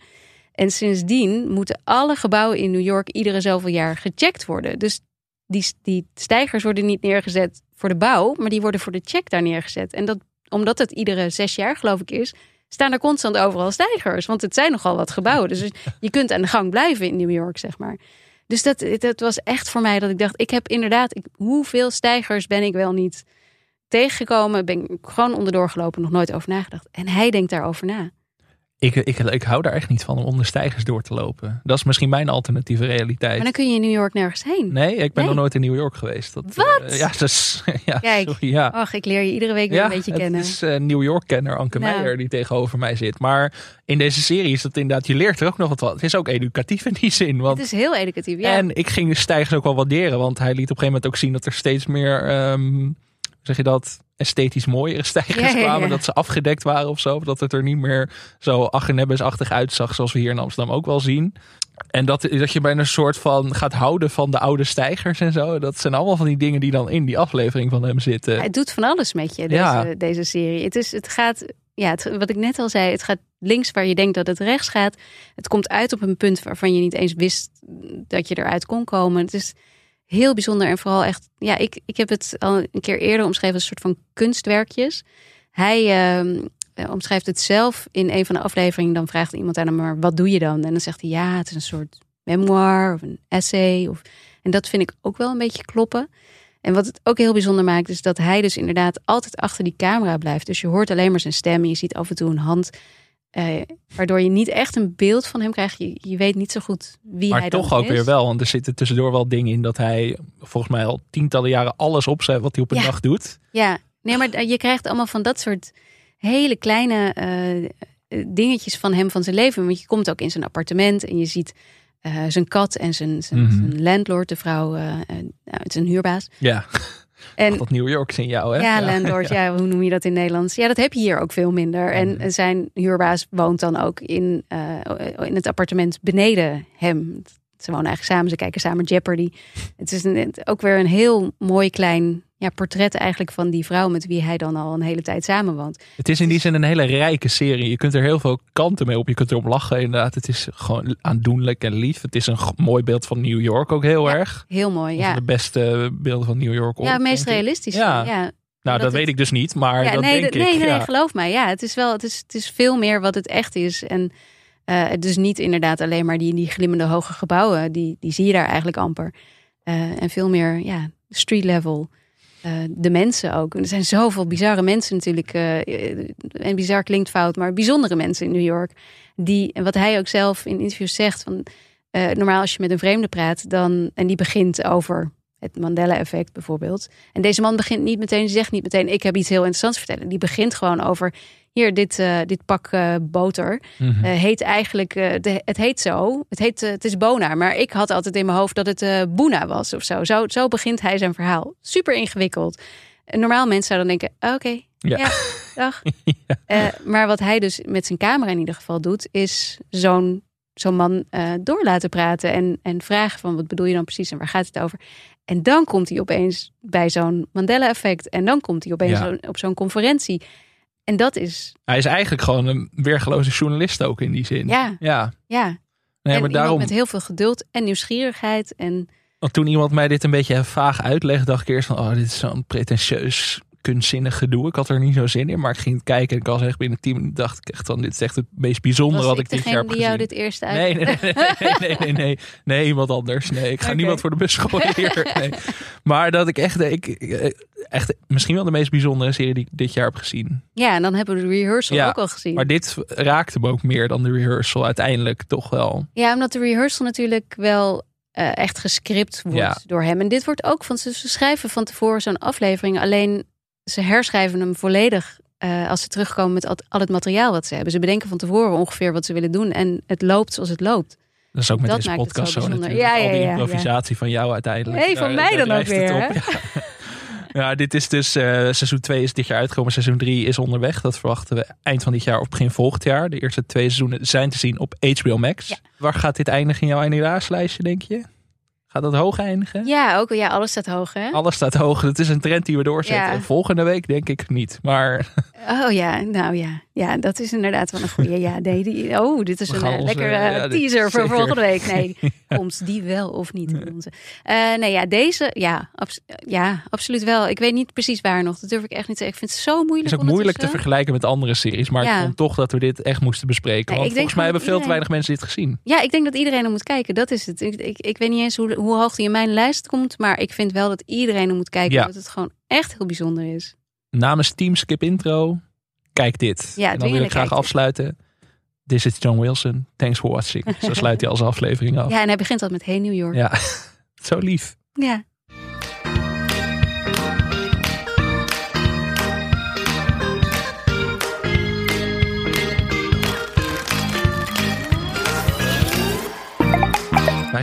En sindsdien moeten alle gebouwen in New York iedere zoveel jaar gecheckt worden. Dus die, die stijgers worden niet neergezet voor de bouw, maar die worden voor de check daar neergezet. En dat, omdat het iedere zes jaar, geloof ik, is, staan er constant overal stijgers. Want het zijn nogal wat gebouwen. Dus je kunt aan de gang blijven in New York, zeg maar. Dus dat, dat was echt voor mij dat ik dacht, ik heb inderdaad, ik, hoeveel stijgers ben ik wel niet tegengekomen? Ben ik gewoon onderdoor gelopen, nog nooit over nagedacht. En hij denkt daarover na. Ik, ik, ik hou daar echt niet van om onder stijgers door te lopen. Dat is misschien mijn alternatieve realiteit. Maar dan kun je in New York nergens heen. Nee, ik ben Nee. nog nooit in New York geweest. Dat, Wat? eh, ja, dat is, ja, Kijk. sorry, ja. Ach, ik leer je iedere week weer ja, een beetje het kennen. is eh, New York-kenner Anke Nou. Meijer die tegenover mij zit. Maar in deze serie is dat inderdaad, je leert er ook nog wat van. Het is ook educatief in die zin. Want, Het is heel educatief. Ja. En ik ging de stijgers ook wel waarderen. Want hij liet op een gegeven moment ook zien dat er steeds meer, ehm, zeg je dat, esthetisch mooiere stijgers Ja, ja, ja. kwamen. Dat ze afgedekt waren of zo. Dat het er niet meer zo achternebbesachtig uitzag zoals we hier in Amsterdam ook wel zien. En dat, dat je bijna een soort van gaat houden van de oude stijgers en zo. Dat zijn allemaal van die dingen die dan in die aflevering van hem zitten. Het doet van alles met je, deze, deze serie. Het, is, het gaat, ja, het, wat ik net al zei, het gaat links waar je denkt dat het rechts gaat. Het komt uit op een punt waarvan je niet eens wist dat je eruit kon komen. Het is heel bijzonder en vooral echt, ja, ik, ik heb het al een keer eerder omschreven als een soort van kunstwerkjes. Hij ehm, eh, omschrijft het zelf in een van de afleveringen. Dan vraagt iemand aan hem, maar wat doe je dan? En dan zegt hij, ja, het is een soort memoir of een essay. Of, en dat vind ik ook wel een beetje kloppen. En wat het ook heel bijzonder maakt, is dat hij dus inderdaad altijd achter die camera blijft. Dus je hoort alleen maar zijn stem je ziet af en toe een hand. Eh, waardoor je niet echt een beeld van hem krijgt. Je, je weet niet zo goed wie Maar hij dan toch ook is. weer wel. Want er zitten tussendoor wel dingen in dat hij volgens mij al tientallen jaren alles opzet wat hij op een Ja. dag doet. Ja, nee, maar je krijgt allemaal van dat soort hele kleine eh, dingetjes van hem, van zijn leven. Want je komt ook in zijn appartement en je ziet eh, zijn kat en zijn, zijn, Mhm. zijn landlord, de vrouw, nou, het is een huurbaas. Ja. En Dat New York hè? ja, landlord, ja. hoe noem je dat in Nederlands? Ja, dat heb je hier ook veel minder. En zijn huurbaas woont dan ook in, eh, in het appartement beneden hem. Ze wonen eigenlijk samen, ze kijken samen Jeopardy. Het is een, ook weer een heel mooi klein ja, portret eigenlijk van die vrouw met wie hij dan al een hele tijd samenwoont. Het is in die zin een hele rijke serie. Je kunt er heel veel kanten mee op. Je kunt erop lachen, inderdaad. Het is gewoon aandoenlijk en lief. Het is een mooi beeld van New York ook heel Ja, erg. Heel mooi, ja. de beste beelden van New York Ja, meest denk ik. realistisch. Ja. Ja. Nou, dat, dat weet het- ik dus niet, maar Ja, dat nee, denk ik. nee, nee, geloof mij. Ja, het is wel, het is, het is veel meer wat het echt is. En eh, het is niet inderdaad alleen maar die, die glimmende hoge gebouwen. Die, die zie je daar eigenlijk amper. Eh, en veel meer, ja, street level. Eh, de mensen ook. Er zijn zoveel bizarre mensen natuurlijk. eh, en bizar klinkt fout, maar bijzondere mensen in New York. Die, wat hij ook zelf in interviews zegt. Van, eh, normaal als je met een vreemde praat, dan, en die begint over het Mandela-effect bijvoorbeeld. En deze man begint niet meteen, zegt niet meteen: Ik heb iets heel interessants te vertellen. Die begint gewoon over: Hier, dit, eh, dit pak eh, boter Mhm. eh, heet eigenlijk, de, het heet zo. Het, heet, het is Bona, maar ik had altijd in mijn hoofd dat het Boena was of zo. zo. Zo begint hij zijn verhaal. Super ingewikkeld. Normaal mensen zouden dan denken: Oké, Ja. ja. dag. Maar wat hij dus met zijn camera in ieder geval doet, is zo'n zo'n man eh, door laten praten en, en vragen van wat bedoel je dan precies en waar gaat het over? En dan komt hij opeens bij zo'n Mandela-effect en dan komt hij opeens Ja. zo- op zo'n conferentie. En dat is, Hij is eigenlijk gewoon een weergeloze journalist ook in die zin. ja, Ja. ja. Nee, en maar daarom, met heel veel geduld en nieuwsgierigheid. En want toen iemand mij dit een beetje vaag uitlegde, dacht ik eerst van, oh, dit is zo'n pretentieus, kunstzinnig gedoe. Ik had er niet zo zin in, maar ik ging het kijken en ik was echt binnen tien minuten, dacht ik echt van, dit is echt het meest bijzondere was wat ik dit jaar heb die jou dit eerste uit... Nee, nee, nee, nee, nee, nee, nee, nee, iemand anders. Nee, ik ga niemand voor de bus gooien hier. Nee. Maar dat ik echt, ik, echt misschien wel de meest bijzondere serie die ik dit jaar heb gezien. Ja, en dan hebben we de rehearsal Ja, ook al gezien. Maar dit raakte me ook meer dan de rehearsal uiteindelijk toch wel. Ja, omdat de rehearsal natuurlijk wel eh, echt gescript wordt Ja. door hem. En dit wordt ook van ze schrijven van tevoren zo'n aflevering. Alleen ze herschrijven hem volledig eh, als ze terugkomen met al, al het materiaal wat ze hebben. Ze bedenken van tevoren ongeveer wat ze willen doen. En het loopt zoals het loopt. Dat is ook met Dat deze podcast zo zo, bijzonder. natuurlijk. Ja, Al die ja, ja, improvisatie van jou uiteindelijk. Nee, van mij dan ook weer, op. Ja. Dit is dus, eh, seizoen 2 is dit jaar uitgekomen. Seizoen 3 is onderweg. Dat verwachten we eind van dit jaar of begin volgend jaar. De eerste twee seizoenen zijn te zien op HBO Max. Ja. Waar gaat dit eindigen in jouw eindejaarslijstje, denk je? Gaat dat hoog eindigen? Ja, ook, ja alles staat hoog hè? Alles staat hoog. Dat is een trend die we doorzetten. Ja. Volgende week denk ik niet. Maar Oh ja, nou ja. Ja, dat is inderdaad wel een goede. Ja, nee, die, oh, dit is een eh, lekkere ja, dit- teaser voor zeker. volgende week. Nee, komt die wel of niet? in Onze. Eh, nee, ja, deze, ja, ja, absoluut wel. Ik weet niet precies waar nog. Dat durf ik echt niet te zeggen. Ik vind het zo moeilijk. het is ook moeilijk te vergelijken met andere series. Maar ik vond toch dat we dit echt moesten bespreken. Nee, Want volgens mij hebben veel te weinig mensen dit gezien. Ja, ik denk dat iedereen er moet kijken. Dat is het. Ik, ik, ik weet niet eens hoe, hoe hoog die in mijn lijst komt. Maar ik vind wel dat iedereen er moet kijken. Ja. omdat het gewoon echt heel bijzonder is. Namens Team Skip Intro, kijk dit. Ja, en dan wil ik graag kijk dit. afsluiten. This is John Wilson. Thanks for watching. Zo sluit hij als aflevering af. Ja, en hij begint al met Hey New York. Ja, zo lief. ja.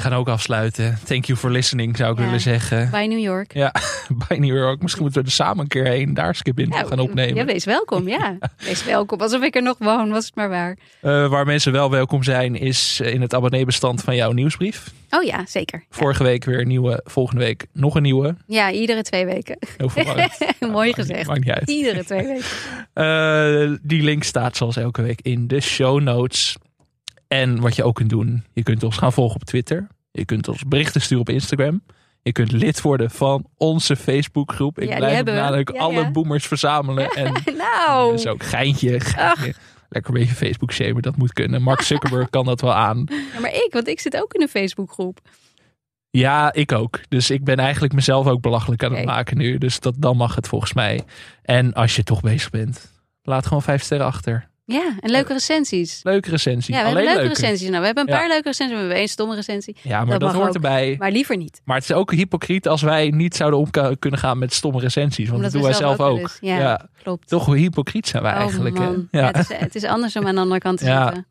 Gaan ook afsluiten. Thank you for listening, zou ik Ja. willen zeggen. Bij New York. Ja, bij New York. Misschien moeten we er samen een keer heen. Daar Skip Intro gaan opnemen. Ja, wees welkom. Ja, wees welkom. Alsof ik er nog woon, was het maar waar. Eh, waar mensen wel welkom zijn, is in het abonneebestand van jouw nieuwsbrief. Oh ja, zeker. Ja, Vorige week weer een nieuwe, volgende week nog een nieuwe. ja iedere twee weken. Heel verwarrend. Mooi gezegd. Maakt niet uit. Iedere twee weken. Eh, die link staat zoals elke week in de show notes. En wat je ook kunt doen, je kunt ons gaan volgen op Twitter. Je kunt ons berichten sturen op Instagram. Je kunt lid worden van onze Facebookgroep. Ik Ja, blijf namelijk Ja, alle ja. boomers verzamelen. En Nou, dat is ook geintje. geintje. Lekker een beetje Facebook shamen, dat moet kunnen. Mark Zuckerberg kan dat wel aan. ja, maar ik, want ik zit ook in een Facebookgroep. Ja, ik ook. Dus ik ben eigenlijk mezelf ook belachelijk aan het maken nu. Dus dat, dan mag het volgens mij. En als je toch bezig bent, laat gewoon vijf sterren achter. Ja, en leuke recensies. Leuke recensie. Ja, we Alleen leuke leuke. recensies. Nou, we hebben een Ja. paar leuke recensies. We hebben één stomme recensie. Ja, maar Dat hoort ook. erbij. Maar liever niet. Maar het is ook hypocriet als wij niet zouden om kunnen gaan met stomme recensies. Want Omdat dat doen wij we zelf ook ja. ja. Klopt. Toch hoe hypocriet zijn wij Oh, eigenlijk. Ja. Ja. het, is, het is anders om aan de andere kant te Ja. zitten.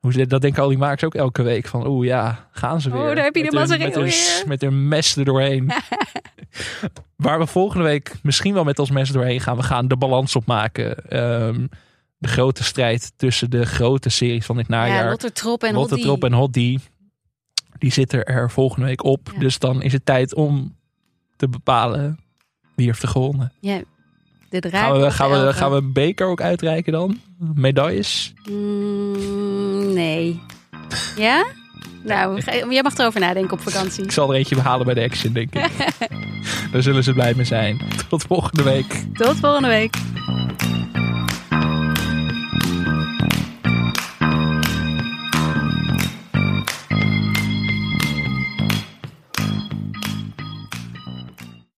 Hoe dat denken al die makers ook elke week. Van oeh ja, gaan ze Oh, weer. daar heb je de hun- weer. Met hun mes er doorheen. Waar we volgende week misschien wel met ons mes doorheen gaan. We gaan de balans opmaken. Ehm, de grote strijd tussen de grote series van dit ja, najaar. Lottertrop en D. Die zitten er volgende week op. Ja. Dus dan is het tijd om te bepalen wie heeft er gewonnen. Ja, de draak Gaan we, gaan, we, gaan we een beker ook uitreiken dan? Medailles? Mm, nee. Ja? Nou, jij mag erover nadenken op vakantie. Ik zal er eentje behalen bij de Action, denk ik. Daar zullen ze blij mee zijn. Tot volgende week. Tot volgende week.